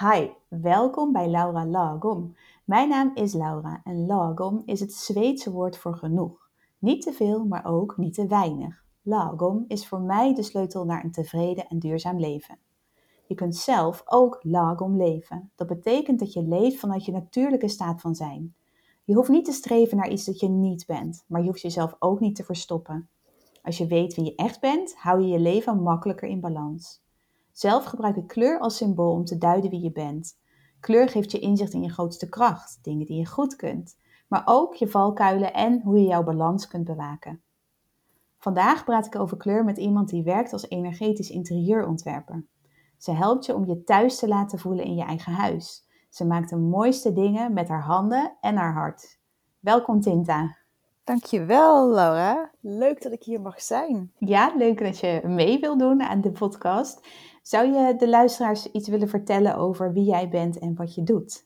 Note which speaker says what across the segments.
Speaker 1: Hi, welkom bij Laura Lagom. Mijn naam is Laura en lagom is het Zweedse woord voor genoeg. Niet te veel, maar ook niet te weinig. Lagom is voor mij de sleutel naar een tevreden en duurzaam leven. Je kunt zelf ook lagom leven. Dat betekent dat je leeft vanuit je natuurlijke staat van zijn. Je hoeft niet te streven naar iets dat je niet bent, maar je hoeft jezelf ook niet te verstoppen. Als je weet wie je echt bent, hou je je leven makkelijker in balans. Zelf gebruik ik kleur als symbool om te duiden wie je bent. Kleur geeft je inzicht in je grootste kracht, dingen die je goed kunt, maar ook je valkuilen en hoe je jouw balans kunt bewaken. Vandaag praat ik over kleur met iemand die werkt als energetisch interieurontwerper. Ze helpt je om je thuis te laten voelen in je eigen huis. Ze maakt de mooiste dingen met haar handen en haar hart. Welkom Tinta.
Speaker 2: Dankjewel Laura. Leuk dat ik hier mag zijn.
Speaker 1: Ja, leuk dat je mee wil doen aan de podcast. Zou je de luisteraars iets willen vertellen over wie jij bent en wat je doet?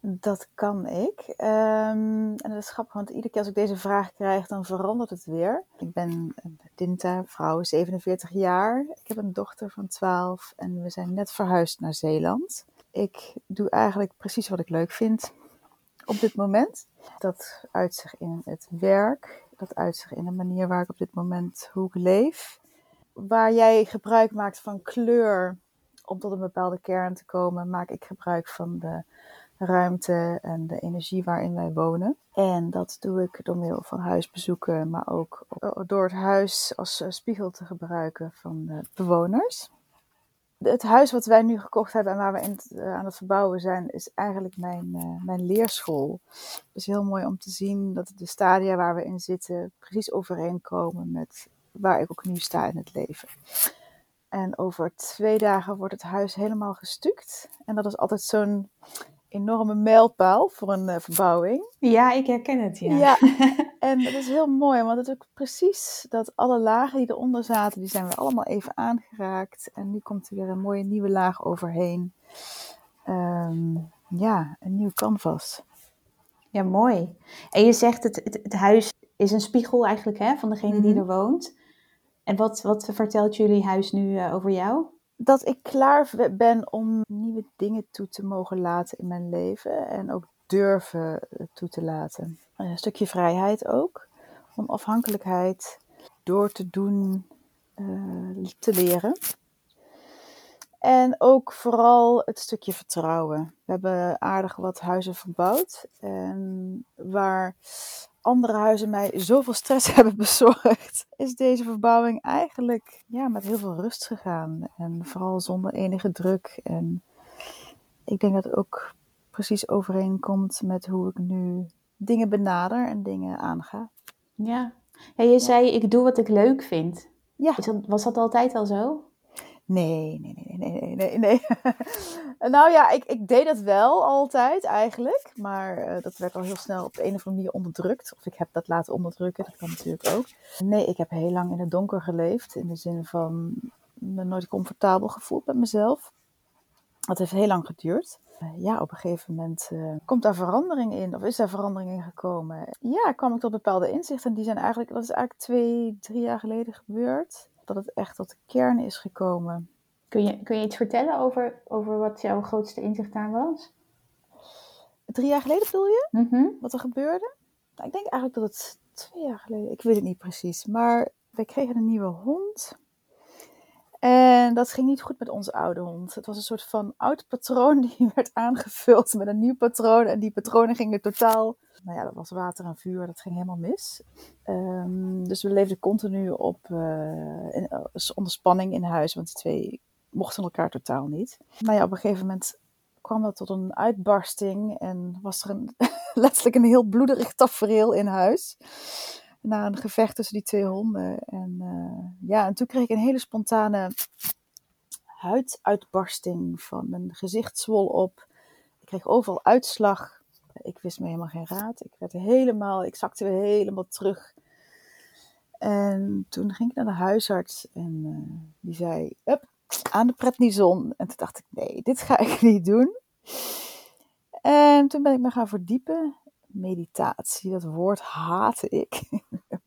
Speaker 2: Dat kan ik. Ehm, en dat is grappig, want iedere keer als ik deze vraag krijg, dan verandert het weer. Ik ben Dinta, vrouw, 47 jaar. Ik heb een dochter van 12 en we zijn net verhuisd naar Zeeland. Ik doe eigenlijk precies wat ik leuk vind op dit moment. Dat uit zich in het werk, dat uit zich in de manier waar ik op dit moment hoe leef. Waar jij gebruik maakt van kleur om tot een bepaalde kern te komen, maak ik gebruik van de ruimte en de energie waarin wij wonen. En dat doe ik door middel van huisbezoeken, maar ook door het huis als spiegel te gebruiken van de bewoners. Het huis wat wij nu gekocht hebben en waar we eh, aan het verbouwen zijn, is eigenlijk mijn, uh, mijn leerschool. Het is heel mooi om te zien dat de stadia waar we in zitten precies overeenkomen met waar ik ook nu sta in het leven. En over twee dagen wordt het huis helemaal gestuukt. En dat is altijd zo'n enorme mijlpaal voor een uh, verbouwing.
Speaker 1: Ja, ik herken het, ja.
Speaker 2: ja. En dat is heel mooi, want het is ook precies dat alle lagen die eronder zaten, die zijn we allemaal even aangeraakt. En nu komt er weer een mooie nieuwe laag overheen. Um, ja, een nieuw canvas.
Speaker 1: Ja, mooi. En je zegt het, het, het huis is een spiegel eigenlijk hè, van degene die mhm. er woont. En wat, wat vertelt jullie huis nu uh, over jou?
Speaker 2: Dat ik klaar ben om nieuwe dingen toe te mogen laten in mijn leven. En ook durven eh, toe te laten. Een stukje vrijheid ook. Onafhankelijkheid door te doen, uh, te leren. En ook vooral het stukje vertrouwen. We hebben aardig wat huizen verbouwd. En waar andere huizen mij zoveel stress hebben bezorgd, is deze verbouwing eigenlijk ja, met heel veel rust gegaan. En vooral zonder enige druk. En ik denk dat het ook precies overeenkomt met hoe ik nu dingen benader en dingen aanga.
Speaker 1: Ja, ja je zei ik doe wat ik leuk vind. Ja. Dat, was dat altijd al zo?
Speaker 2: Nee, nee, nee, nee, nee, nee, nou ja, ik, ik deed dat wel altijd eigenlijk. Maar uh, dat werd al heel snel op een of andere manier onderdrukt. Of ik heb dat laten onderdrukken, dat kan natuurlijk ook. Nee, ik heb heel lang in het donker geleefd. In de zin van me nooit comfortabel gevoeld met mezelf. Dat heeft heel lang geduurd. Uh, ja, op een gegeven moment uh, komt daar verandering in. Of is daar verandering in gekomen? Ja, kwam ik tot bepaalde inzichten. En die zijn eigenlijk, dat is eigenlijk twee, drie jaar geleden gebeurd dat het echt tot de kern is gekomen.
Speaker 1: Kun je, kun je iets vertellen over, over wat jouw grootste inzicht daar was?
Speaker 2: Drie jaar geleden bedoel je?
Speaker 1: Mm
Speaker 2: Wat er gebeurde? Nou, ik denk eigenlijk dat het twee jaar geleden, ik weet het niet precies. Maar wij kregen een nieuwe hond. En dat ging niet goed met onze oude hond. Het was een soort van oud patroon die werd aangevuld met een nieuw patroon. En die patronen gingen totaal nou ja, dat was water en vuur, dat ging helemaal mis. Um, dus we leefden continu op, uh, in, uh, onder spanning in huis, want die twee mochten elkaar totaal niet. Nou ja, op een gegeven moment kwam dat tot een uitbarsting en was er een, letterlijk een heel bloederig tafereel in huis. Na een gevecht tussen die twee honden. En uh, ja, en toen kreeg ik een hele spontane huiduitbarsting van mijn gezicht zwol op. Ik kreeg overal uitslag ik wist me helemaal geen raad. Ik werd helemaal, ik zakte weer helemaal terug. En toen ging ik naar de huisarts en uh, die zei, up, aan de prednison. En toen dacht ik, nee, dit ga ik niet doen. En toen ben ik me gaan verdiepen. Meditatie, dat woord haatte ik.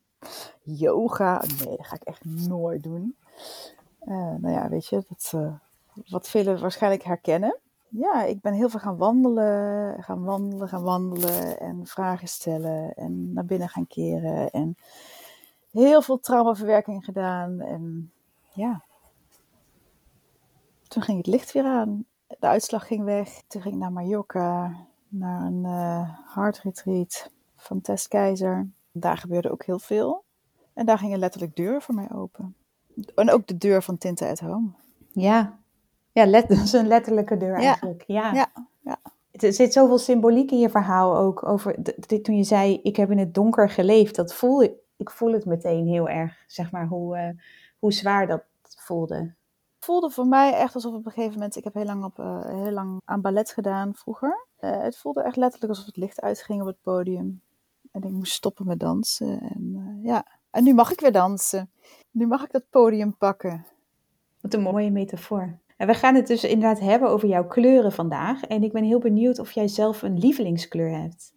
Speaker 2: Yoga, nee, dat ga ik echt nooit doen. Uh, nou ja, weet je, dat, uh, wat velen waarschijnlijk herkennen. Ja, ik ben heel veel gaan wandelen, gaan wandelen, gaan wandelen en vragen stellen en naar binnen gaan keren. En heel veel traumaverwerking gedaan. En ja, toen ging het licht weer aan. De uitslag ging weg. Toen ging ik naar Mallorca, naar een uh, heart retreat van Tess Keizer. Daar gebeurde ook heel veel. En daar gingen letterlijk deuren voor mij open. En ook de deur van Tinta at Home.
Speaker 1: Ja, ja let, dat is een letterlijke deur eigenlijk. Ja. ja. ja. Er zit zoveel symboliek in je verhaal ook. Over dit, toen je zei, ik heb in het donker geleefd. Dat voel ik, ik voel het meteen heel erg, zeg maar, hoe, uh, hoe zwaar dat voelde.
Speaker 2: Het voelde voor mij echt alsof op een gegeven moment, ik heb heel lang, op, uh, heel lang aan ballet gedaan vroeger. Uh, het voelde echt letterlijk alsof het licht uitging op het podium. En ik moest stoppen met dansen. En ja, en nu mag ik weer dansen. Nu mag ik dat podium pakken.
Speaker 1: Wat een mooie metafoor. En we gaan het dus inderdaad hebben over jouw kleuren vandaag. En ik ben heel benieuwd of jij zelf een lievelingskleur hebt.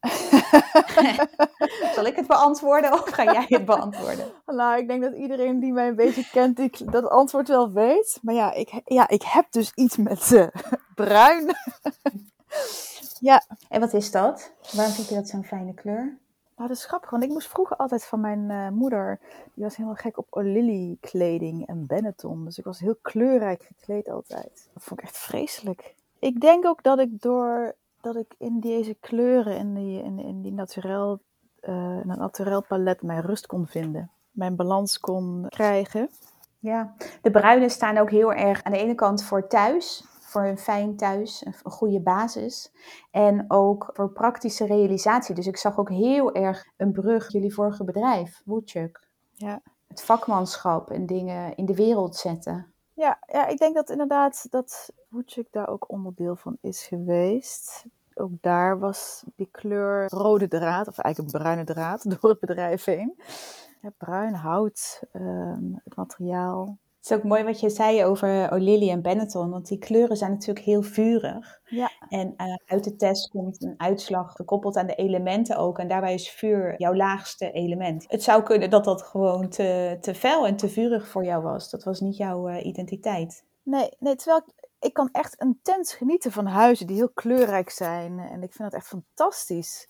Speaker 1: Zal ik het beantwoorden of ga jij het beantwoorden?
Speaker 2: Nou, ik denk dat iedereen die mij een beetje kent, die dat antwoord wel weet. Maar ja, ik, ja, ik heb dus iets met uh, bruin.
Speaker 1: ja. En wat is dat? Waarom vind je dat zo'n fijne kleur?
Speaker 2: Nou, dat is grappig, want ik moest vroeger altijd van mijn uh, moeder, die was helemaal gek op O'Lilly kleding en Benetton. Dus ik was heel kleurrijk gekleed altijd. Dat vond ik echt vreselijk. Ik denk ook dat ik door dat ik in deze kleuren, in die, in, in die naturel, uh, naturel palet, mijn rust kon vinden. Mijn balans kon krijgen.
Speaker 1: Ja, de bruinen staan ook heel erg aan de ene kant voor thuis voor een fijn thuis, een goede basis. En ook voor praktische realisatie. Dus ik zag ook heel erg een brug, jullie vorige bedrijf, Woodchuck. Ja. Het vakmanschap en dingen in de wereld zetten.
Speaker 2: Ja, ja ik denk dat inderdaad dat Woodchuck daar ook onderdeel van is geweest. Ook daar was die kleur rode draad, of eigenlijk een bruine draad, door het bedrijf heen. Ja, bruin hout, ehm, het materiaal,
Speaker 1: het is ook mooi wat je zei over O'Lilly en Benetton, want die kleuren zijn natuurlijk heel vurig. Ja. En uh, uit de test komt een uitslag gekoppeld aan de elementen ook. En daarbij is vuur jouw laagste element. Het zou kunnen dat dat gewoon te, te fel en te vurig voor jou was. Dat was niet jouw uh, identiteit.
Speaker 2: Nee, nee, terwijl ik, ik kan echt intens genieten van huizen die heel kleurrijk zijn. En ik vind dat echt fantastisch.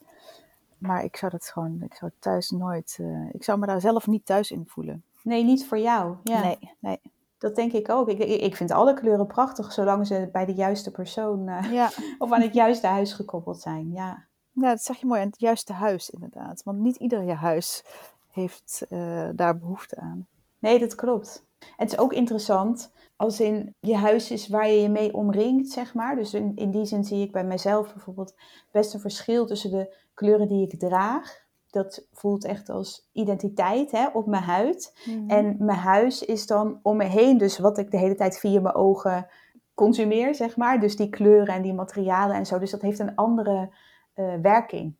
Speaker 2: Maar ik zou dat gewoon, ik zou thuis nooit, uh, ik zou me daar zelf niet thuis in voelen.
Speaker 1: Nee, niet voor jou. Ja.
Speaker 2: Nee, nee.
Speaker 1: Dat denk ik ook. Ik, ik vind alle kleuren prachtig, zolang ze bij de juiste persoon uh, ja. of aan het juiste huis gekoppeld zijn. Ja.
Speaker 2: ja, dat zeg je mooi. Aan het juiste huis, inderdaad. Want niet ieder je huis heeft uh, daar behoefte aan.
Speaker 1: Nee, dat klopt. Het is ook interessant als in je huis is waar je je mee omringt, zeg maar. Dus in, in die zin zie ik bij mezelf bijvoorbeeld best een verschil tussen de kleuren die ik draag dat voelt echt als identiteit hè, op mijn huid. Mhm. En mijn huis is dan om me heen, dus wat ik de hele tijd via mijn ogen consumeer, zeg maar. Dus die kleuren en die materialen en zo. Dus dat heeft een andere uh, werking.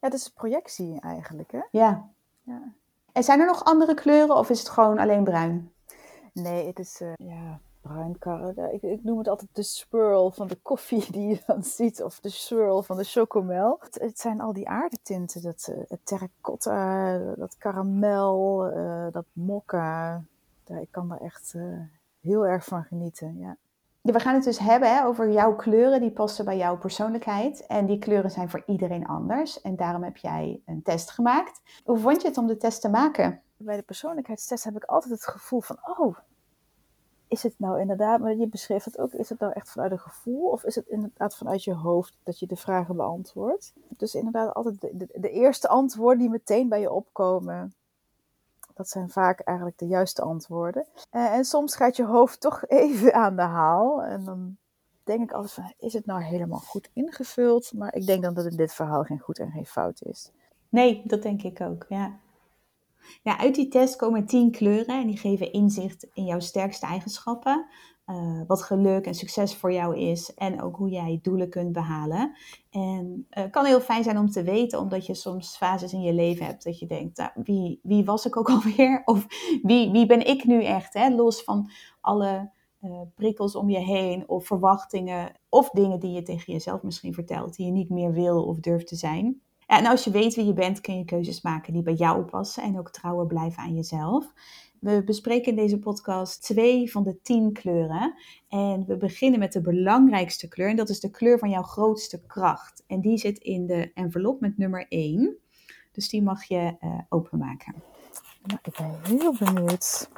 Speaker 2: Ja, dat is projectie eigenlijk, hè?
Speaker 1: Ja. ja. En zijn er nog andere kleuren of is het gewoon alleen bruin?
Speaker 2: Nee, het is, uh, ja, bruinkarren. Ik, ik noem het altijd de swirl van de koffie die je dan ziet. Of de swirl van de chocomel. Het, het zijn al die aardetinten. Dat uh, het terracotta, dat karamel, uh, dat mokka. ik kan er echt uh, heel erg van genieten, ja.
Speaker 1: We gaan het dus hebben hè, over jouw kleuren die passen bij jouw persoonlijkheid. En die kleuren zijn voor iedereen anders. En daarom heb jij een test gemaakt. Hoe vond je het om de test te maken?
Speaker 2: Bij de persoonlijkheidstest heb ik altijd het gevoel van... oh, is het nou inderdaad, maar je beschreef het ook, is het nou echt vanuit een gevoel of is het inderdaad vanuit je hoofd dat je de vragen beantwoordt? Dus inderdaad altijd de, eerste antwoorden die meteen bij je opkomen, dat zijn vaak eigenlijk de juiste antwoorden. En, en soms gaat je hoofd toch even aan de haal en dan denk ik altijd van, is het nou helemaal goed ingevuld? Maar ik denk dan dat in dit verhaal geen goed en geen fout is.
Speaker 1: Nee, dat denk ik ook, ja. Ja, uit die test komen tien kleuren en die geven inzicht in jouw sterkste eigenschappen. Uh, wat geluk en succes voor jou is en ook hoe jij doelen kunt behalen. En het uh, kan heel fijn zijn om te weten, omdat je soms fases in je leven hebt dat je denkt, nou, wie, wie was ik ook alweer? Of wie, wie ben ik nu echt? Hè? Los van alle uh, prikkels om je heen of verwachtingen of dingen die je tegen jezelf misschien vertelt, die je niet meer wil of durft te zijn. En als je weet wie je bent, kun je keuzes maken die bij jou passen en ook trouwer blijven aan jezelf. We bespreken in deze podcast twee van de tien kleuren. En we beginnen met de belangrijkste kleur. En dat is de kleur van jouw grootste kracht. En die zit in de envelop met nummer 1. Dus die mag je uh, openmaken.
Speaker 2: Nou, ik ben heel benieuwd.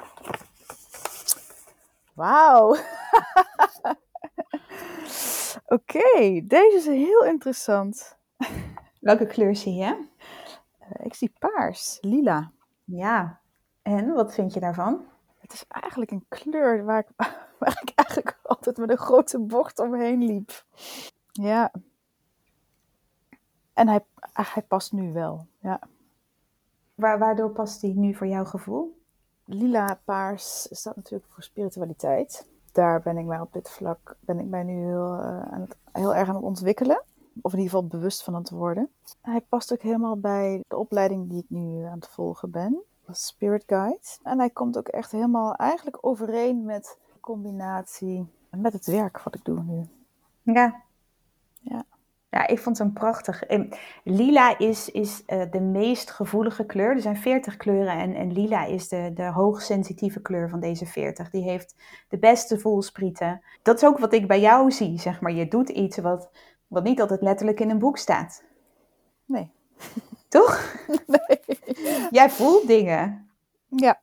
Speaker 2: Wauw. Oké, deze is heel interessant.
Speaker 1: Welke kleur zie je?
Speaker 2: Uh, ik zie paars, lila.
Speaker 1: Ja, en wat vind je daarvan?
Speaker 2: Het is eigenlijk een kleur waar ik, waar ik eigenlijk altijd met een grote bocht omheen liep. Ja. En hij, hij past nu wel, ja.
Speaker 1: Waar, waardoor past hij nu voor jouw gevoel?
Speaker 2: Lila paars staat natuurlijk voor spiritualiteit. Daar ben ik mij op dit vlak ben ik mij nu heel, uh, aan het, heel erg aan het ontwikkelen. Of in ieder geval bewust van het worden. Hij past ook helemaal bij de opleiding die ik nu aan het volgen ben. Spirit Guide. En hij komt ook echt helemaal eigenlijk overeen met de combinatie met het werk wat ik doe nu.
Speaker 1: Ja.
Speaker 2: Ja.
Speaker 1: Ja, ik vond hem prachtig. Lila is, is uh, de meest gevoelige kleur. Er zijn 40 kleuren en, en lila is de, de hoogsensitieve kleur van deze 40. Die heeft de beste voelsprieten. Dat is ook wat ik bij jou zie, zeg maar. Je doet iets wat, wat niet altijd letterlijk in een boek staat.
Speaker 2: Nee.
Speaker 1: Toch?
Speaker 2: Nee.
Speaker 1: Jij voelt dingen.
Speaker 2: Ja,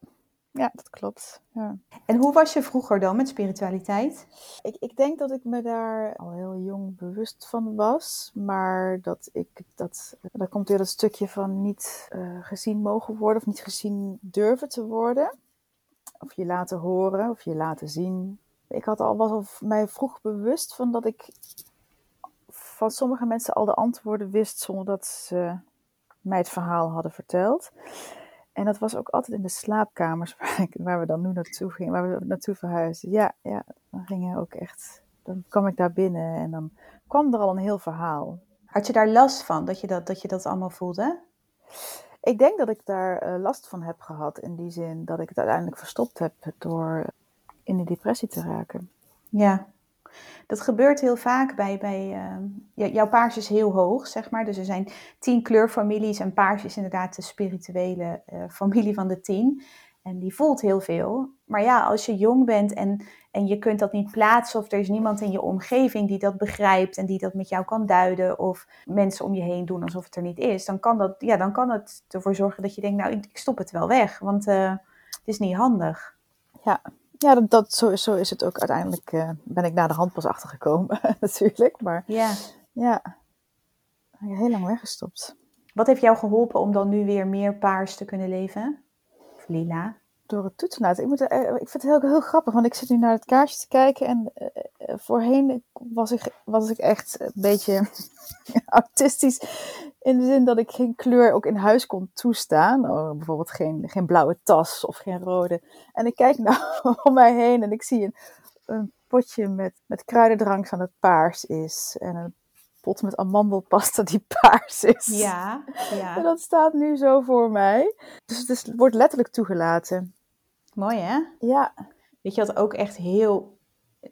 Speaker 2: ja dat klopt. Ja.
Speaker 1: En hoe was je vroeger dan met spiritualiteit?
Speaker 2: Ik, ik denk dat ik me daar al heel jong bewust van was. Maar dat ik dat. Daar komt weer dat stukje van niet uh, gezien mogen worden of niet gezien durven te worden. Of je laten horen of je laten zien. Ik had al, was al mij vroeg bewust van dat ik van sommige mensen al de antwoorden wist zonder dat ze mij het verhaal hadden verteld. En dat was ook altijd in de slaapkamers waar, ik, waar we dan nu naartoe gingen, waar we naartoe verhuisden. Ja, ja, dan gingen ook echt, dan kwam ik daar binnen en dan kwam er al een heel verhaal.
Speaker 1: Had je daar last van, dat je dat, dat, je dat allemaal voelde?
Speaker 2: Ik denk dat ik daar uh, last van heb gehad, in die zin dat ik het uiteindelijk verstopt heb door in die depressie te raken.
Speaker 1: Ja, dat gebeurt heel vaak bij, bij uh, jouw paars is heel hoog, zeg maar. Dus er zijn tien kleurfamilies en paars is inderdaad de spirituele uh, familie van de tien. En die voelt heel veel. Maar ja, als je jong bent en, en je kunt dat niet plaatsen of er is niemand in je omgeving die dat begrijpt en die dat met jou kan duiden of mensen om je heen doen alsof het er niet is, dan kan, dat, ja, dan kan het ervoor zorgen dat je denkt, nou, ik stop het wel weg, want uh, het is niet handig.
Speaker 2: Ja, ja, dat, dat, zo, zo is het ook. Uiteindelijk uh, ben ik naar de hand pas achtergekomen, natuurlijk. Maar
Speaker 1: ja,
Speaker 2: ja heel lang weggestopt.
Speaker 1: Wat heeft jou geholpen om dan nu weer meer paars te kunnen leven? Of lila?
Speaker 2: Door het toetsen laten. Ik, moet, uh, ik vind het heel, heel grappig, want ik zit nu naar het kaarsje te kijken. En uh, voorheen was ik, was ik echt een beetje autistisch. In de zin dat ik geen kleur ook in huis kon toestaan. Oh, bijvoorbeeld geen, geen blauwe tas of geen rode. En ik kijk nou om mij heen en ik zie een, een potje met, met kruidendrank van het paars is. En een pot met amandelpasta die paars is.
Speaker 1: Ja, ja.
Speaker 2: En dat staat nu zo voor mij. Dus het, is, het wordt letterlijk toegelaten.
Speaker 1: Mooi hè?
Speaker 2: Ja.
Speaker 1: Weet je wat ook echt heel,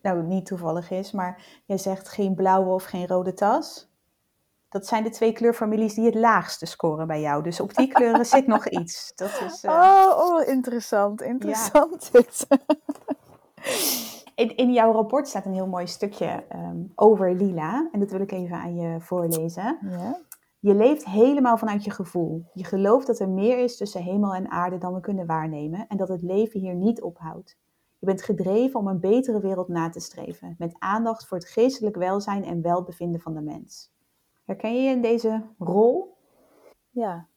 Speaker 1: nou niet toevallig is, maar jij zegt geen blauwe of geen rode tas. Dat zijn de twee kleurfamilies die het laagste scoren bij jou. Dus op die kleuren zit nog iets. Dat is, uh...
Speaker 2: oh, oh, interessant. Interessant. Ja.
Speaker 1: in, in jouw rapport staat een heel mooi stukje um, over lila. En dat wil ik even aan je voorlezen.
Speaker 2: Ja.
Speaker 1: Je leeft helemaal vanuit je gevoel. Je gelooft dat er meer is tussen hemel en aarde dan we kunnen waarnemen. En dat het leven hier niet ophoudt. Je bent gedreven om een betere wereld na te streven. Met aandacht voor het geestelijk welzijn en welbevinden van de mens. Herken je je in deze rol?
Speaker 2: Ja,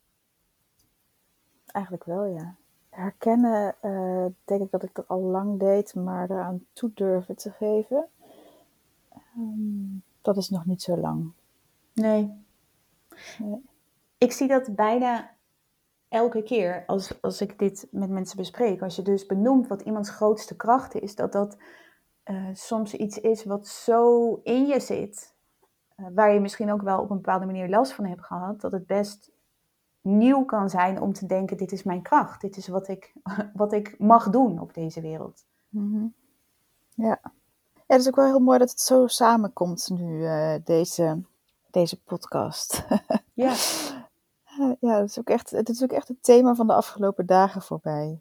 Speaker 2: eigenlijk wel ja. Herkennen uh, denk ik dat ik dat al lang deed, maar eraan toe durven te geven, um, dat is nog niet zo lang.
Speaker 1: Nee. Ik zie dat bijna elke keer als, als ik dit met mensen bespreek. Als je dus benoemt wat iemands grootste kracht is, dat dat uh, soms iets is wat zo in je zit uh, waar je misschien ook wel op een bepaalde manier last van hebt gehad, dat het best nieuw kan zijn om te denken: dit is mijn kracht, dit is wat ik, wat ik mag doen op deze wereld.
Speaker 2: -hmm. Ja. ja, het is ook wel heel mooi dat het zo samenkomt nu, uh, deze, deze podcast.
Speaker 1: ja.
Speaker 2: ja, het is, ook echt, het is ook echt het thema van de afgelopen dagen voorbij.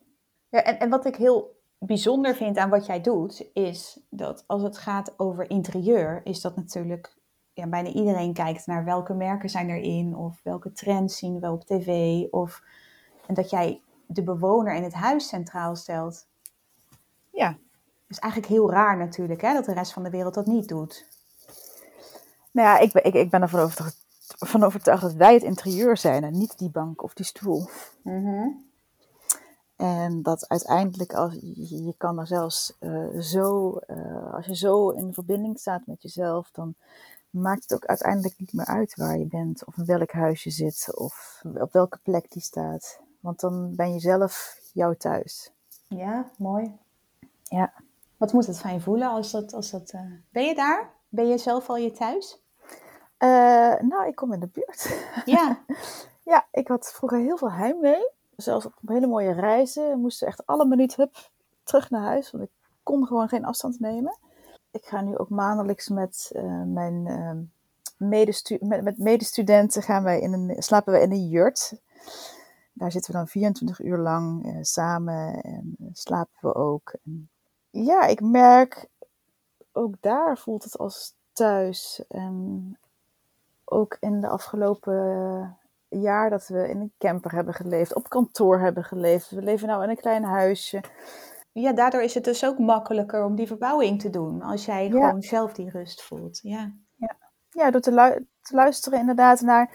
Speaker 1: Ja, en, en wat ik heel bijzonder vind aan wat jij doet, is dat als het gaat over interieur, is dat natuurlijk, ja, bijna iedereen kijkt naar welke merken zijn erin, of welke trends zien we op tv, of, en dat jij de bewoner in het huis centraal stelt.
Speaker 2: Ja.
Speaker 1: is eigenlijk heel raar natuurlijk, hè, dat de rest van de wereld dat niet doet.
Speaker 2: Nou ja, ik ben, ik, ik ben ervan overtuigd, van overtuigd dat wij het interieur zijn en niet die bank of die stoel. En dat uiteindelijk, als, je, je kan er zelfs uh, zo, uh, als je zo in verbinding staat met jezelf, dan maakt het ook uiteindelijk niet meer uit waar je bent, of in welk huis je zit, of op welke plek die staat. Want dan ben je zelf jouw thuis.
Speaker 1: Ja, mooi.
Speaker 2: Ja.
Speaker 1: Wat moet het fijn voelen als dat. Als dat uh... Ben je daar? Ben je zelf al je thuis?
Speaker 2: nou, ik kom in de buurt.
Speaker 1: Ja.
Speaker 2: ja, ik had vroeger heel veel heimwee zelfs op hele mooie reizen. We moesten echt alle minuut hup, terug naar huis, want ik kon gewoon geen afstand nemen. Ik ga nu ook maandelijks met uh, mijn uh, medestu met, met medestudenten gaan wij in een, slapen we in een jurt. Daar zitten we dan 24 uur lang uh, samen en slapen we ook. En ja, ik merk ook daar voelt het als thuis. En ook in de afgelopen jaar dat we in een camper hebben geleefd, op kantoor hebben geleefd. We leven nou in een klein huisje.
Speaker 1: Ja, daardoor is het dus ook makkelijker om die verbouwing te doen. Als jij gewoon zelf die rust voelt. Ja,
Speaker 2: ja. ja door te, te, luisteren inderdaad naar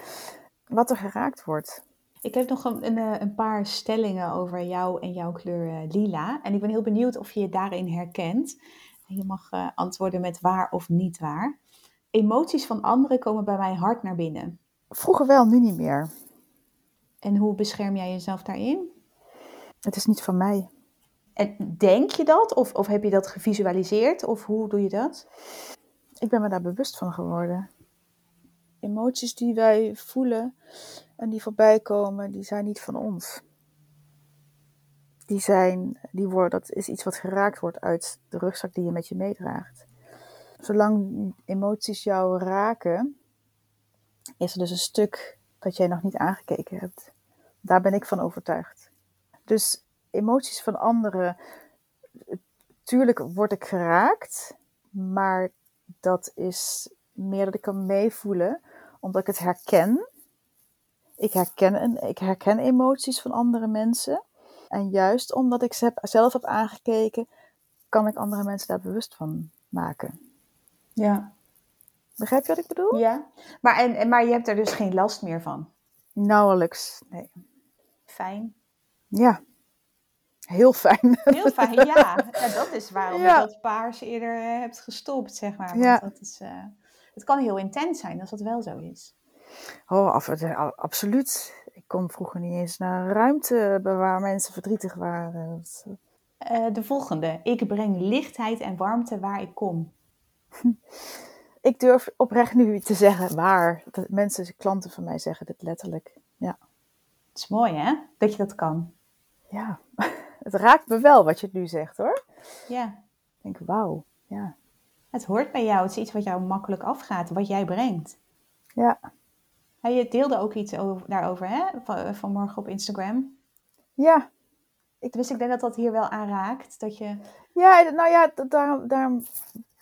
Speaker 2: wat er geraakt wordt.
Speaker 1: Ik heb nog een, een, eh, een paar stellingen over jou en jouw kleur uh, lila. En ik ben heel benieuwd of je je daarin herkent. Je mag uh, antwoorden met waar of niet waar. Emoties van anderen komen bij mij hard naar binnen.
Speaker 2: Vroeger wel, nu niet meer.
Speaker 1: En hoe bescherm jij jezelf daarin?
Speaker 2: Het is niet van mij.
Speaker 1: En denk je dat? Of, of heb je dat gevisualiseerd? Of hoe doe je dat?
Speaker 2: Ik ben me daar bewust van geworden. Emoties die wij voelen en die voorbij komen, die zijn niet van ons. Die zijn, die worden, dat is iets wat geraakt wordt uit de rugzak die je met je meedraagt. Zolang emoties jou raken, is er dus een stuk dat jij nog niet aangekeken hebt. Daar ben ik van overtuigd. Dus emoties van anderen, tuurlijk word ik geraakt, maar dat is meer dat ik kan meevoelen, omdat ik het herken. Ik herken, ik herken emoties van andere mensen. En juist omdat ik ze zelf heb aangekeken, kan ik andere mensen daar bewust van maken.
Speaker 1: Ja.
Speaker 2: Begrijp je wat ik bedoel?
Speaker 1: Ja, maar, en, maar je hebt er dus geen last meer van?
Speaker 2: Nauwelijks, nee.
Speaker 1: Fijn.
Speaker 2: Ja, heel fijn.
Speaker 1: Heel fijn, ja. ja dat is waarom je dat paars eerder uh, hebt gestopt, zeg maar. Want ja. dat is, uh, het kan heel intens zijn als dat wel zo is.
Speaker 2: Oh, af, absoluut. Ik kon vroeger niet eens naar ruimte waar mensen verdrietig waren.
Speaker 1: Uh, de volgende. Ik breng lichtheid en warmte waar ik kom.
Speaker 2: ik durf oprecht nu te zeggen waar. Dat mensen, klanten van mij zeggen dit letterlijk. Ja.
Speaker 1: Het is mooi hè, dat je dat kan.
Speaker 2: Ja, het raakt me wel wat je nu zegt hoor.
Speaker 1: Ja.
Speaker 2: Ik denk, wauw, ja.
Speaker 1: Het hoort bij jou, het is iets wat jou makkelijk afgaat, wat jij brengt.
Speaker 2: Ja.
Speaker 1: Je deelde ook iets over, daarover hè, van, vanmorgen op Instagram.
Speaker 2: Ja.
Speaker 1: Ik, dus ik denk dat dat hier wel aanraakt, dat je...
Speaker 2: Ja, nou ja, daarom, daarom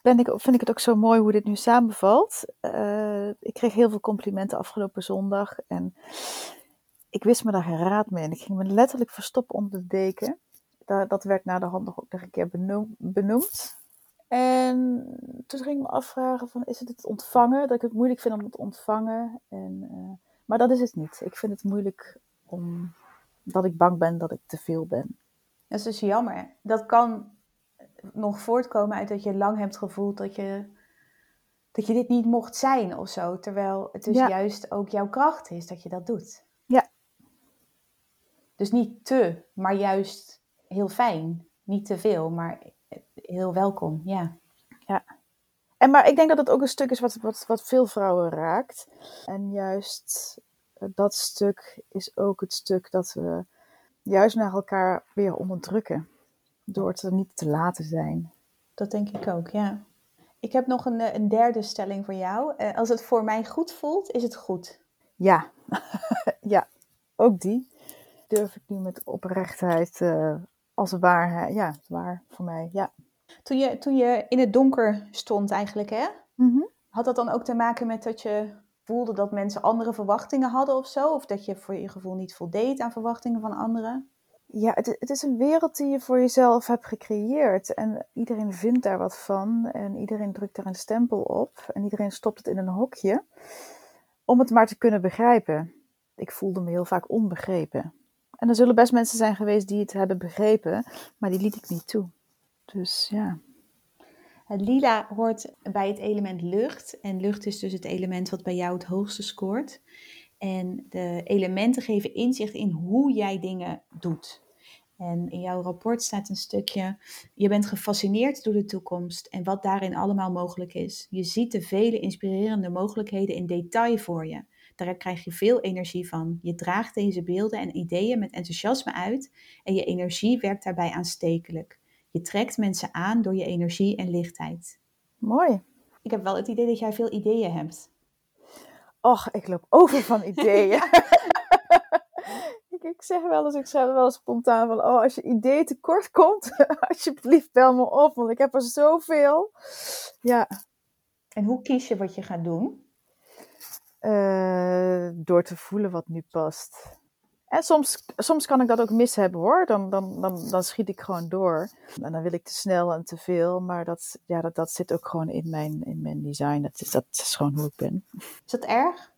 Speaker 2: ben ik, vind ik het ook zo mooi hoe dit nu samenvalt. Uh, ik kreeg heel veel complimenten afgelopen zondag. En ik wist me daar geen raad mee. En ik ging me letterlijk verstoppen onder de deken. Dat, dat werd na de hand nog ook nog een keer benoemd. En toen ging ik me afvragen van, is het het ontvangen? Dat ik het moeilijk vind om het ontvangen. En, uh, maar dat is het niet. Ik vind het moeilijk omdat ik bang ben dat ik te veel ben.
Speaker 1: Dat is dus jammer. Dat kan nog voortkomen uit dat je lang hebt gevoeld dat je, dat je dit niet mocht zijn of zo. Terwijl het dus juist ook jouw kracht is dat je dat doet.
Speaker 2: Ja.
Speaker 1: Dus niet te, maar juist heel fijn. Niet te veel, maar heel welkom. Ja.
Speaker 2: Ja. En maar ik denk dat het ook een stuk is wat, wat, wat veel vrouwen raakt. En juist eh, dat stuk is ook het stuk dat we juist naar elkaar weer onderdrukken. Door het er niet te laten zijn.
Speaker 1: Dat denk ik ook, ja. Ik heb nog een, eh, een derde stelling voor jou. Uh, als het voor mij goed voelt, is het goed.
Speaker 2: Ja, ja, ook die durf ik nu met oprechtheid uh, als waar, ja, waar voor mij, ja.
Speaker 1: Toen je, toen je in het donker stond eigenlijk, hè?
Speaker 2: Mhm.
Speaker 1: Had dat dan ook te maken met dat je voelde dat mensen andere verwachtingen hadden of zo? Of dat je voor je gevoel niet voldeed aan verwachtingen van anderen?
Speaker 2: Ja, het, het is een wereld die je voor jezelf hebt gecreëerd. En iedereen vindt daar wat van. En iedereen drukt daar een stempel op. En iedereen stopt het in een hokje. Om het maar te kunnen begrijpen. Ik voelde me heel vaak onbegrepen. En er zullen best mensen zijn geweest die het hebben begrepen. Maar die liet ik niet toe. Dus ja.
Speaker 1: Het lila hoort bij het element lucht. En lucht is dus het element wat bij jou het hoogste scoort. En de elementen geven inzicht in hoe jij dingen doet. En in jouw rapport staat een stukje, je bent gefascineerd door de toekomst en wat daarin allemaal mogelijk is. Je ziet de vele inspirerende mogelijkheden in detail voor je. Daar krijg je veel energie van. Je draagt deze beelden en ideeën met enthousiasme uit en je energie werkt daarbij aanstekelijk. Je trekt mensen aan door je energie en lichtheid.
Speaker 2: Mooi.
Speaker 1: Ik heb wel het idee dat jij veel ideeën hebt.
Speaker 2: Och, ik loop over van ideeën. ik, zeg wel eens, ik zeg wel eens spontaan van, oh, als je idee tekort komt, alsjeblieft bel me op, want ik heb er zoveel. Ja.
Speaker 1: En hoe kies je wat je gaat doen?
Speaker 2: Uh, door te voelen wat nu past. En soms, soms kan ik dat ook mis hebben hoor. Dan, dan, dan, dan schiet ik gewoon door. En dan wil ik te snel en te veel. Maar dat, ja, dat, dat zit ook gewoon in mijn, in mijn design. Dat is, dat is gewoon hoe ik ben.
Speaker 1: Is dat erg?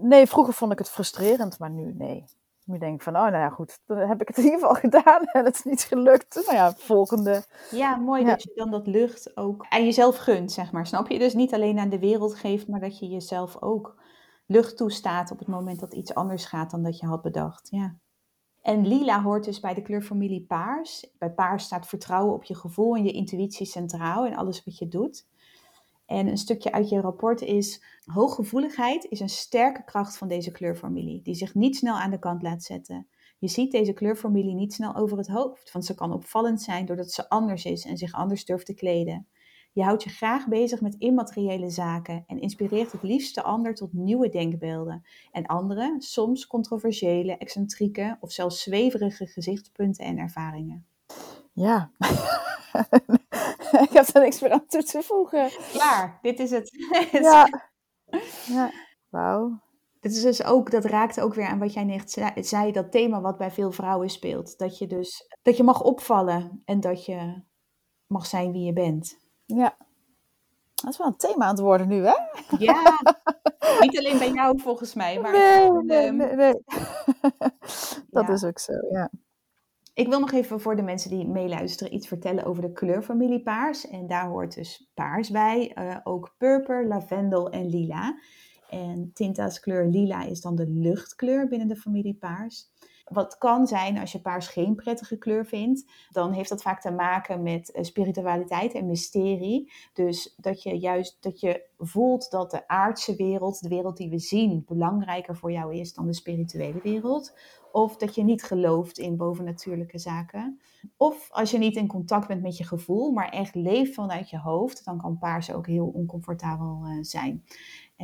Speaker 2: Nee, vroeger vond ik het frustrerend, maar nu nee. Nu denk ik van, oh nou ja, goed, dan heb ik het in ieder geval gedaan en het is niet gelukt. Nou ja, volgende.
Speaker 1: Ja, mooi dat je dan dat lucht ook aan jezelf gunt, zeg maar. Snap je? Dus niet alleen aan de wereld geeft, maar dat je jezelf ook lucht toestaat op het moment dat iets anders gaat dan dat je had bedacht. Ja. En lila hoort dus bij de kleurfamilie paars. Bij paars staat vertrouwen op je gevoel en je intuïtie centraal in alles wat je doet. En een stukje uit je rapport is: hooggevoeligheid is een sterke kracht van deze kleurfamilie, die zich niet snel aan de kant laat zetten. Je ziet deze kleurfamilie niet snel over het hoofd, want ze kan opvallend zijn doordat ze anders is en zich anders durft te kleden. Je houdt je graag bezig met immateriële zaken en inspireert het liefst de ander tot nieuwe denkbeelden en andere, soms controversiële, excentrieke of zelfs zweverige gezichtspunten en ervaringen.
Speaker 2: Ja, ik heb er niks meer aan toe te voegen.
Speaker 1: Klaar, dit is het.
Speaker 2: ja, ja. wauw.
Speaker 1: Dit is dus ook, dat raakt ook weer aan wat jij net zei, dat thema wat bij veel vrouwen speelt. Dat je dus, dat je mag opvallen en dat je mag zijn wie je bent.
Speaker 2: Ja. Dat is wel een thema aan het worden nu, hè?
Speaker 1: Ja, niet alleen bij jou volgens mij, maar...
Speaker 2: Nee, nee, nee. nee. dat is ook zo, ja.
Speaker 1: Ik wil nog even voor de mensen die meeluisteren iets vertellen over de kleurfamilie paars. En daar hoort dus paars bij, uh, ook purper, lavendel en lila. En Tinta's kleur lila is dan de luchtkleur binnen de familie paars. Wat kan zijn als je paars geen prettige kleur vindt, dan heeft dat vaak te maken met eh, spiritualiteit en mysterie. Dus dat je juist dat je voelt dat de aardse wereld, de wereld die we zien, belangrijker voor jou is dan de spirituele wereld. Of dat je niet gelooft in bovennatuurlijke zaken. Of als je niet in contact bent met je gevoel, maar echt leeft vanuit je hoofd, dan kan paars ook heel oncomfortabel uh, zijn.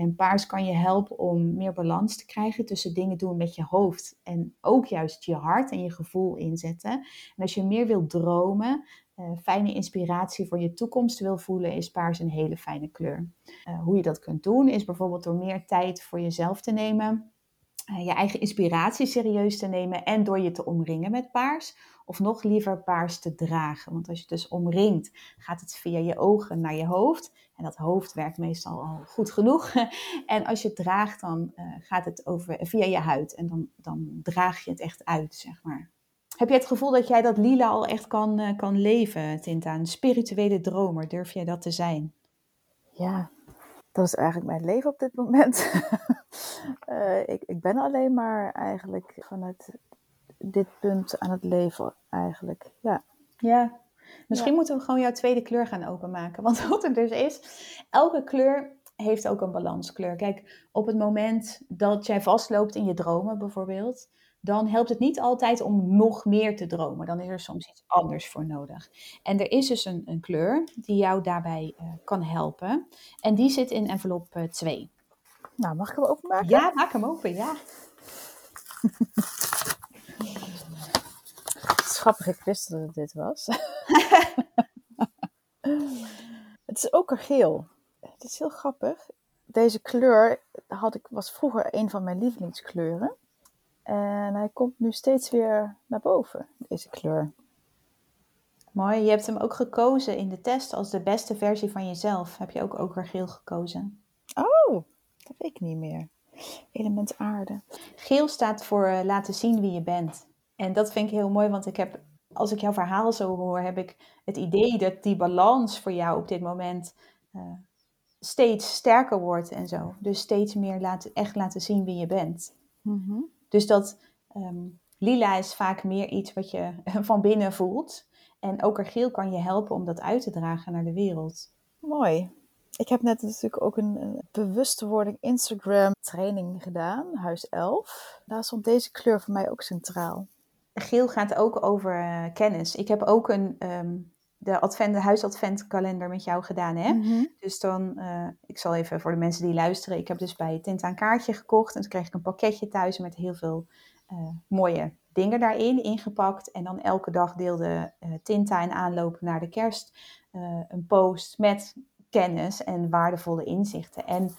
Speaker 1: En paars kan je helpen om meer balans te krijgen tussen dingen doen met je hoofd en ook juist je hart en je gevoel inzetten. En als je meer wilt dromen, uh, fijne inspiratie voor je toekomst wil voelen, is paars een hele fijne kleur. Uh, hoe je dat kunt doen is bijvoorbeeld door meer tijd voor jezelf te nemen. Uh, je eigen inspiratie serieus te nemen en door je te omringen met paars. Of nog liever paars te dragen. Want als je dus omringt, gaat het via je ogen naar je hoofd. En dat hoofd werkt meestal al goed genoeg. En als je het draagt, dan uh, gaat het over, via je huid. En dan, dan draag je het echt uit, zeg maar. Heb jij het gevoel dat jij dat lila al echt kan, uh, kan leven, Tinta? Een spirituele dromer, durf jij dat te zijn?
Speaker 2: Ja, dat is eigenlijk mijn leven op dit moment. uh, ik, ik ben alleen maar eigenlijk vanuit dit punt aan het leven, eigenlijk. Ja.
Speaker 1: Ja, Misschien ja. moeten we gewoon jouw tweede kleur gaan openmaken. Want wat er dus is, elke kleur heeft ook een balanskleur. Kijk, op het moment dat jij vastloopt in je dromen bijvoorbeeld, dan helpt het niet altijd om nog meer te dromen. Dan is er soms iets anders voor nodig. En er is dus een, een kleur die jou daarbij uh, kan helpen. En die zit in envelop uh, 2.
Speaker 2: Nou, mag ik hem openmaken?
Speaker 1: Ja, maak hem open, ja.
Speaker 2: grappig, ik wist dat het dit was. het is okergeel. Het is heel grappig. Deze kleur had ik, was vroeger een van mijn lievelingskleuren. En hij komt nu steeds weer naar boven, deze kleur.
Speaker 1: Mooi. Je hebt hem ook gekozen in de test als de beste versie van jezelf. Heb je ook okergeel gekozen?
Speaker 2: Oh, dat weet ik niet meer. Element aarde.
Speaker 1: Geel staat voor uh, laten zien wie je bent. En dat vind ik heel mooi, want ik heb, als ik jouw verhaal zo hoor, heb ik het idee dat die balans voor jou op dit moment uh, steeds sterker wordt en zo. Dus steeds meer laten, echt laten zien wie je bent.
Speaker 2: Mm -hmm.
Speaker 1: Dus dat um, lila is vaak meer iets wat je van binnen voelt. En okergeel kan je helpen om dat uit te dragen naar de wereld.
Speaker 2: Mooi. Ik heb net natuurlijk ook een, een bewustwording Instagram training gedaan, huis 11. Daar stond deze kleur voor mij ook centraal.
Speaker 1: Geel gaat ook over uh, kennis. Ik heb ook een, um, de, advent, de huisadventkalender met jou gedaan. Hè?
Speaker 2: Mm -hmm.
Speaker 1: Dus dan, uh, ik zal even voor de mensen die luisteren. Ik heb dus bij Tinta een kaartje gekocht. En toen kreeg ik een pakketje thuis met heel veel uh, mooie dingen daarin ingepakt. En dan elke dag deelde uh, Tinta in aanloop naar de kerst een post met kennis en waardevolle inzichten. En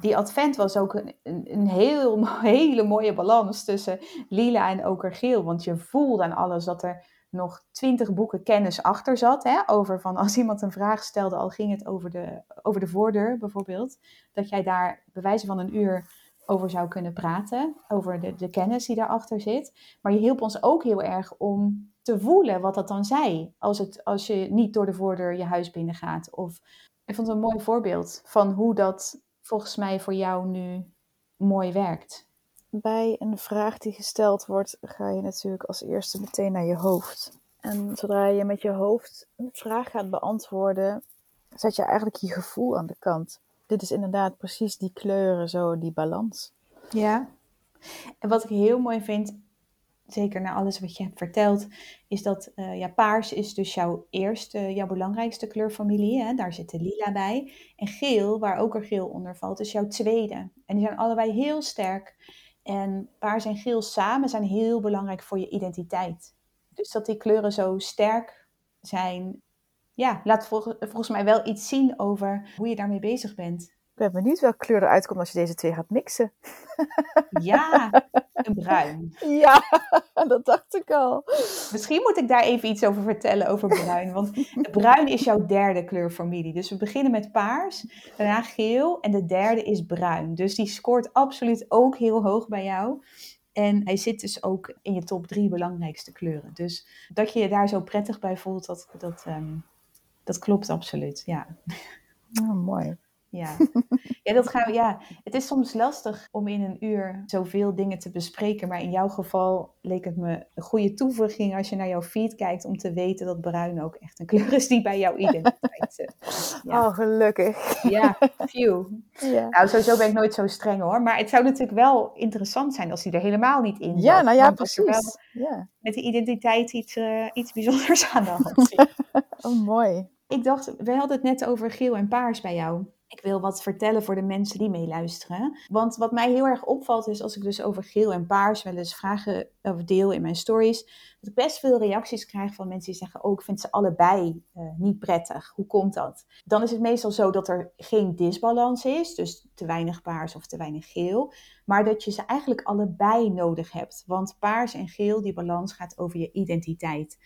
Speaker 1: die advent was ook een, een, heel, hele mooie balans tussen lila en okergeel. Want je voelde aan alles dat er nog twintig boeken kennis achter zat. Hè, over van als iemand een vraag stelde, al ging het over de, over de voordeur bijvoorbeeld. Dat jij daar bij wijze van een uur over zou kunnen praten. Over de, de kennis die daarachter zit. Maar je hielp ons ook heel erg om te voelen wat dat dan zei. Als, het, als je niet door de voordeur je huis binnengaat. Of ik vond het een mooi voorbeeld van hoe dat volgens mij voor jou nu mooi werkt.
Speaker 2: Bij een vraag die gesteld wordt, ga je natuurlijk als eerste meteen naar je hoofd. En zodra je met je hoofd een vraag gaat beantwoorden, zet je eigenlijk je gevoel aan de kant. Dit is inderdaad precies die kleuren, zo die balans.
Speaker 1: Ja. En wat ik heel mooi vind, zeker na alles wat je hebt verteld, is dat uh, ja, paars is dus jouw eerste, jouw belangrijkste kleurfamilie. Hè? Daar zit de lila bij. En geel, waar ook er geel onder valt, is jouw tweede. En die zijn allebei heel sterk. En paars en geel samen zijn heel belangrijk voor je identiteit. Dus dat die kleuren zo sterk zijn, ja, laat vol volgens mij wel iets zien over hoe je daarmee bezig bent.
Speaker 2: Ik ben benieuwd welke kleur eruit komt als je deze twee gaat mixen.
Speaker 1: Ja, een bruin.
Speaker 2: Ja, dat dacht ik al.
Speaker 1: Misschien moet ik daar even iets over vertellen, over bruin. Want bruin is jouw derde kleurfamilie. Dus we beginnen met paars, daarna geel en de derde is bruin. Dus die scoort absoluut ook heel hoog bij jou. En hij zit dus ook in je top drie belangrijkste kleuren. Dus dat je je daar zo prettig bij voelt, dat, dat, um, dat klopt absoluut. Ja.
Speaker 2: Oh, mooi.
Speaker 1: Ja. Ja, dat gaan we, ja, het is soms lastig om in een uur zoveel dingen te bespreken. Maar in jouw geval leek het me een goede toevoeging als je naar jouw feed kijkt. Om te weten dat bruin ook echt een kleur is die bij jouw identiteit zit.
Speaker 2: Ja. Oh, gelukkig.
Speaker 1: Ja, phew. Ja. Nou, sowieso ben ik nooit zo streng hoor. Maar het zou natuurlijk wel interessant zijn als die er helemaal niet in zat.
Speaker 2: Ja, nou ja, precies. Wel
Speaker 1: ja. Met die identiteit iets, uh, iets bijzonders aan de hand.
Speaker 2: oh, mooi.
Speaker 1: Ik dacht, we hadden het net over geel en paars bij jou. Ik wil wat vertellen voor de mensen die meeluisteren. Want wat mij heel erg opvalt is als ik dus over geel en paars wel eens vragen over deel in mijn stories. Dat ik best veel reacties krijg van mensen die zeggen, oh ik vind ze allebei uh, niet prettig. Hoe komt dat? Dan is het meestal zo dat er geen disbalans is. Dus te weinig paars of te weinig geel. Maar dat je ze eigenlijk allebei nodig hebt. Want paars en geel, die balans gaat over je identiteit.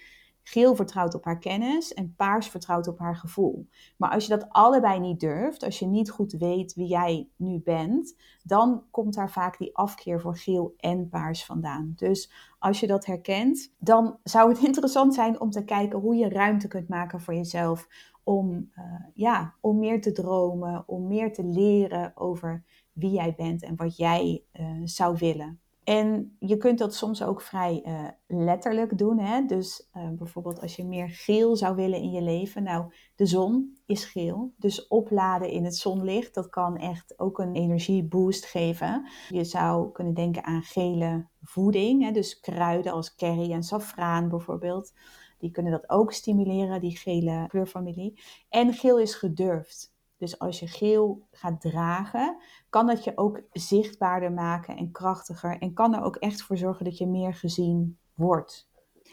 Speaker 1: Geel vertrouwt op haar kennis en paars vertrouwt op haar gevoel. Maar als je dat allebei niet durft, als je niet goed weet wie jij nu bent, dan komt daar vaak die afkeer voor geel en paars vandaan. Dus als je dat herkent, dan zou het interessant zijn om te kijken hoe je ruimte kunt maken voor jezelf. Om, uh, ja, om meer te dromen, om meer te leren over wie jij bent en wat jij uh, zou willen. En je kunt dat soms ook vrij uh, letterlijk doen. Hè? Dus uh, bijvoorbeeld als je meer geel zou willen in je leven. Nou, de zon is geel. Dus opladen in het zonlicht, dat kan echt ook een energieboost geven. Je zou kunnen denken aan gele voeding. Hè? Dus kruiden als curry en safraan bijvoorbeeld. Die kunnen dat ook stimuleren, die gele kleurfamilie. En geel is gedurfd. Dus als je geel gaat dragen, kan dat je ook zichtbaarder maken en krachtiger. En kan er ook echt voor zorgen dat je meer gezien wordt.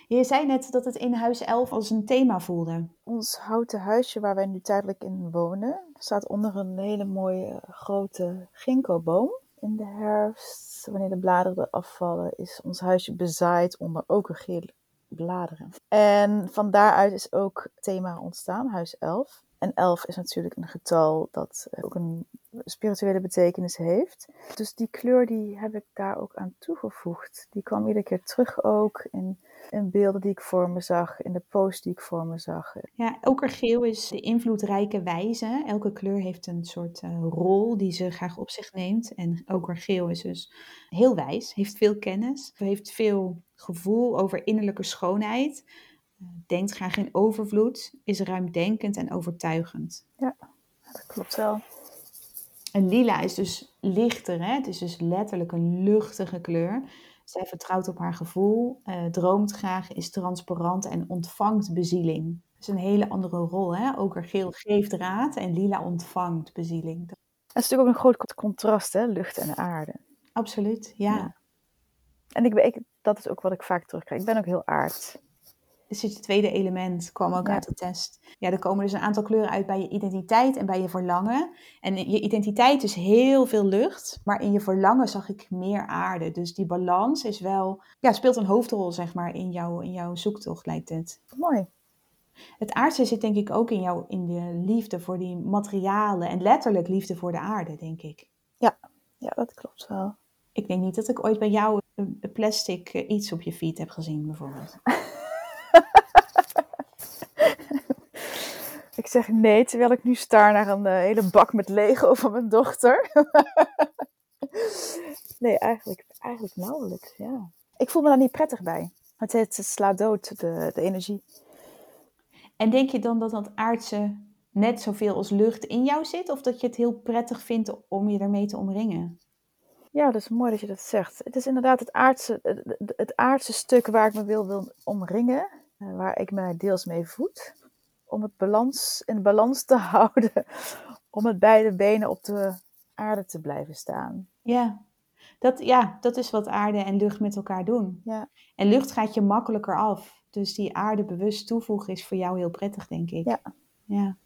Speaker 1: Je zei net dat het in huis 11 als een thema voelde.
Speaker 2: Ons houten huisje waar wij nu tijdelijk in wonen, staat onder een hele mooie grote ginkgoboom. In de herfst, wanneer de bladeren afvallen, is ons huisje bezaaid onder okergele bladeren. En van daaruit is ook thema ontstaan, huis 11. En 11 is natuurlijk een getal dat ook een spirituele betekenis heeft. Dus die kleur die heb ik daar ook aan toegevoegd. Die kwam iedere keer terug ook in, in beelden die ik voor me zag, in de post die ik voor me zag.
Speaker 1: Ja, okergeel is de invloedrijke wijze. Elke kleur heeft een soort uh, rol die ze graag op zich neemt. En okergeel is dus heel wijs, heeft veel kennis, heeft veel gevoel over innerlijke schoonheid denkt graag in overvloed, is ruimdenkend en overtuigend.
Speaker 2: Ja, dat klopt wel.
Speaker 1: En lila is dus lichter, hè? het is dus letterlijk een luchtige kleur. Zij vertrouwt op haar gevoel, uh, droomt graag, is transparant en ontvangt bezieling. Dat is een hele andere rol. Hè? Okergeel geeft raad en lila ontvangt bezieling.
Speaker 2: Dat is natuurlijk ook een groot contrast, hè? lucht en aarde.
Speaker 1: Absoluut, ja. ja.
Speaker 2: En ik, ik, dat is ook wat ik vaak terugkrijg. Ik ben ook heel aard.
Speaker 1: Dus het tweede element kwam ook uit de test. Ja, er komen dus een aantal kleuren uit bij je identiteit en bij je verlangen. En je identiteit is heel veel lucht, maar in je verlangen zag ik meer aarde. Dus die balans is wel, ja, speelt een hoofdrol, zeg maar, in, jou, in jouw zoektocht, lijkt het.
Speaker 2: Mooi.
Speaker 1: Het aardse zit denk ik ook in jou, in de liefde voor die materialen en letterlijk liefde voor de aarde, denk ik.
Speaker 2: Ja, ja dat klopt wel.
Speaker 1: Ik denk niet dat ik ooit bij jou een plastic eh, iets op je feet heb gezien, bijvoorbeeld.
Speaker 2: Ik zeg nee, terwijl ik nu staar naar een uh, hele bak met Lego van mijn dochter. nee, eigenlijk, eigenlijk nauwelijks, ja. Ik voel me daar niet prettig bij. Het, het slaat dood, de, de energie.
Speaker 1: En denk je dan dat dat aardse net zoveel als lucht in jou zit? Of dat je het heel prettig vindt om je ermee te omringen?
Speaker 2: Ja, dat is mooi dat je dat zegt. Het is inderdaad het aardse, het, het aardse stuk waar ik me wil, wil omringen. Eh, waar ik mij deels mee voed om het balans, in balans te houden. Om met beide benen op de aarde te blijven staan.
Speaker 1: Ja, dat, ja, dat is wat aarde en lucht met elkaar doen.
Speaker 2: Ja.
Speaker 1: En lucht gaat je makkelijker af. Dus die aarde bewust toevoegen is voor jou heel prettig, denk ik.
Speaker 2: Ja.
Speaker 1: Ja,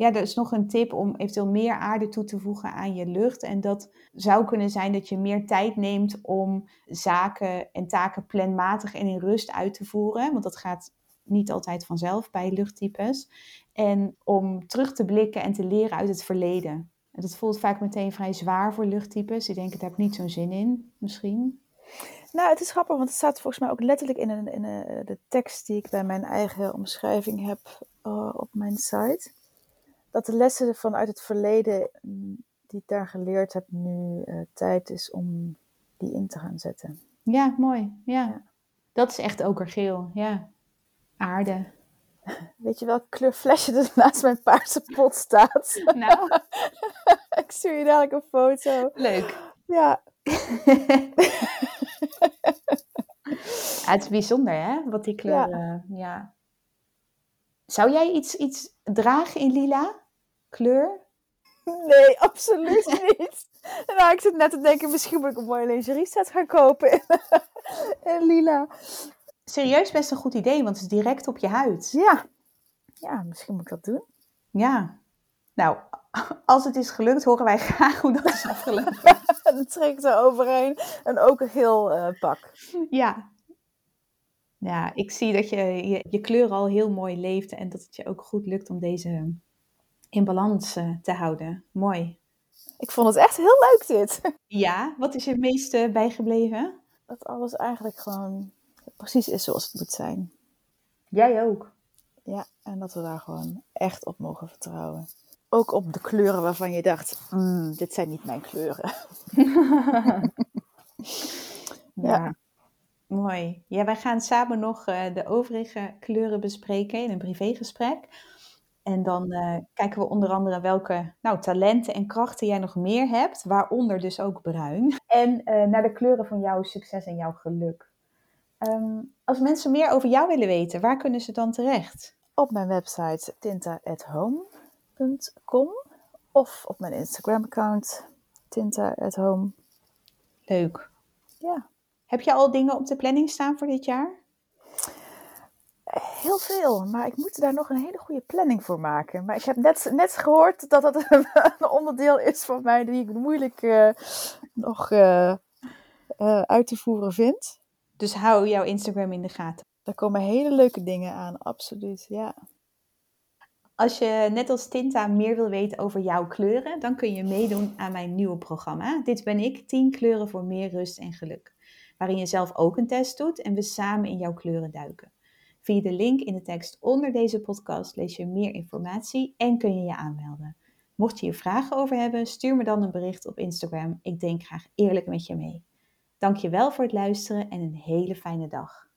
Speaker 1: ja er is nog een tip om eventueel meer aarde toe te voegen aan je lucht. En dat zou kunnen zijn dat je meer tijd neemt om zaken en taken planmatig en in rust uit te voeren. Want dat gaat niet altijd vanzelf bij luchttypes. En om terug te blikken en te leren uit het verleden. En dat voelt vaak meteen vrij zwaar voor luchttypes. Die denken, daar heb niet zo'n zin in, misschien.
Speaker 2: Nou, het is grappig, want het staat volgens mij ook letterlijk in, een, in een, de tekst die ik bij mijn eigen omschrijving heb uh, op mijn site. Dat de lessen vanuit het verleden mm, die ik daar geleerd heb, nu uh, tijd is om die in te gaan zetten.
Speaker 1: Ja, mooi. Ja. ja. Dat is echt okergeel, ja aarde.
Speaker 2: Weet je welke kleur flesje er naast mijn paarse pot staat?
Speaker 1: Nou.
Speaker 2: ik stuur je dadelijk een foto.
Speaker 1: Leuk.
Speaker 2: Ja.
Speaker 1: het is bijzonder, hè? Wat die kleuren... Ja. ja. Zou jij iets, iets dragen in lila kleur?
Speaker 2: Nee, absoluut niet. nou, ik zit net te denken, misschien moet ik een mooie lingerie set gaan kopen in, in lila
Speaker 1: serieus best een goed idee, want het is direct op je huid.
Speaker 2: Ja. Ja, misschien moet ik dat doen.
Speaker 1: Ja. Nou, als het is gelukt, horen wij graag hoe dat is afgelopen.
Speaker 2: dan trek ik er overheen en ook een geel uh, pak.
Speaker 1: Ja. Ja, ik zie dat je, je, je kleur al heel mooi leeft en dat het je ook goed lukt om deze in balans uh, te houden. Mooi.
Speaker 2: Ik vond het echt heel leuk dit.
Speaker 1: Ja, wat is je het meeste bijgebleven?
Speaker 2: Dat alles eigenlijk gewoon precies is zoals het moet zijn.
Speaker 1: Jij ook.
Speaker 2: Ja, en dat we daar gewoon echt op mogen vertrouwen. Ook op de kleuren waarvan je dacht, mm, dit zijn niet mijn kleuren.
Speaker 1: ja. Mooi. Ja, wij gaan samen nog uh, de overige kleuren bespreken in een privégesprek. En dan uh, kijken we onder andere welke nou, talenten en krachten jij nog meer hebt, waaronder dus ook bruin. En uh, naar de kleuren van jouw succes en jouw geluk. Um, als mensen meer over jou willen weten, waar kunnen ze dan terecht?
Speaker 2: Op mijn website tinta.home.com of op mijn Instagram-account tinta@home.
Speaker 1: Leuk.
Speaker 2: Ja.
Speaker 1: Heb je al dingen op de planning staan voor dit jaar?
Speaker 2: Heel veel, maar ik moet daar nog een hele goede planning voor maken. Maar ik heb net, net gehoord dat dat een onderdeel is van mij die ik moeilijk uh, nog uh, uh, uit te voeren vind.
Speaker 1: Dus hou jouw Instagram in de gaten.
Speaker 2: Daar komen hele leuke dingen aan, absoluut, ja.
Speaker 1: Als je net als Tinta meer wil weten over jouw kleuren, dan kun je meedoen aan mijn nieuwe programma. Dit ben ik, 10 kleuren voor meer rust en geluk. Waarin je zelf ook een test doet en we samen in jouw kleuren duiken. Via de link in de tekst onder deze podcast lees je meer informatie en kun je je aanmelden. Mocht je hier vragen over hebben, stuur me dan een bericht op Instagram. Ik denk graag eerlijk met je mee. Dank je wel voor het luisteren en een hele fijne dag.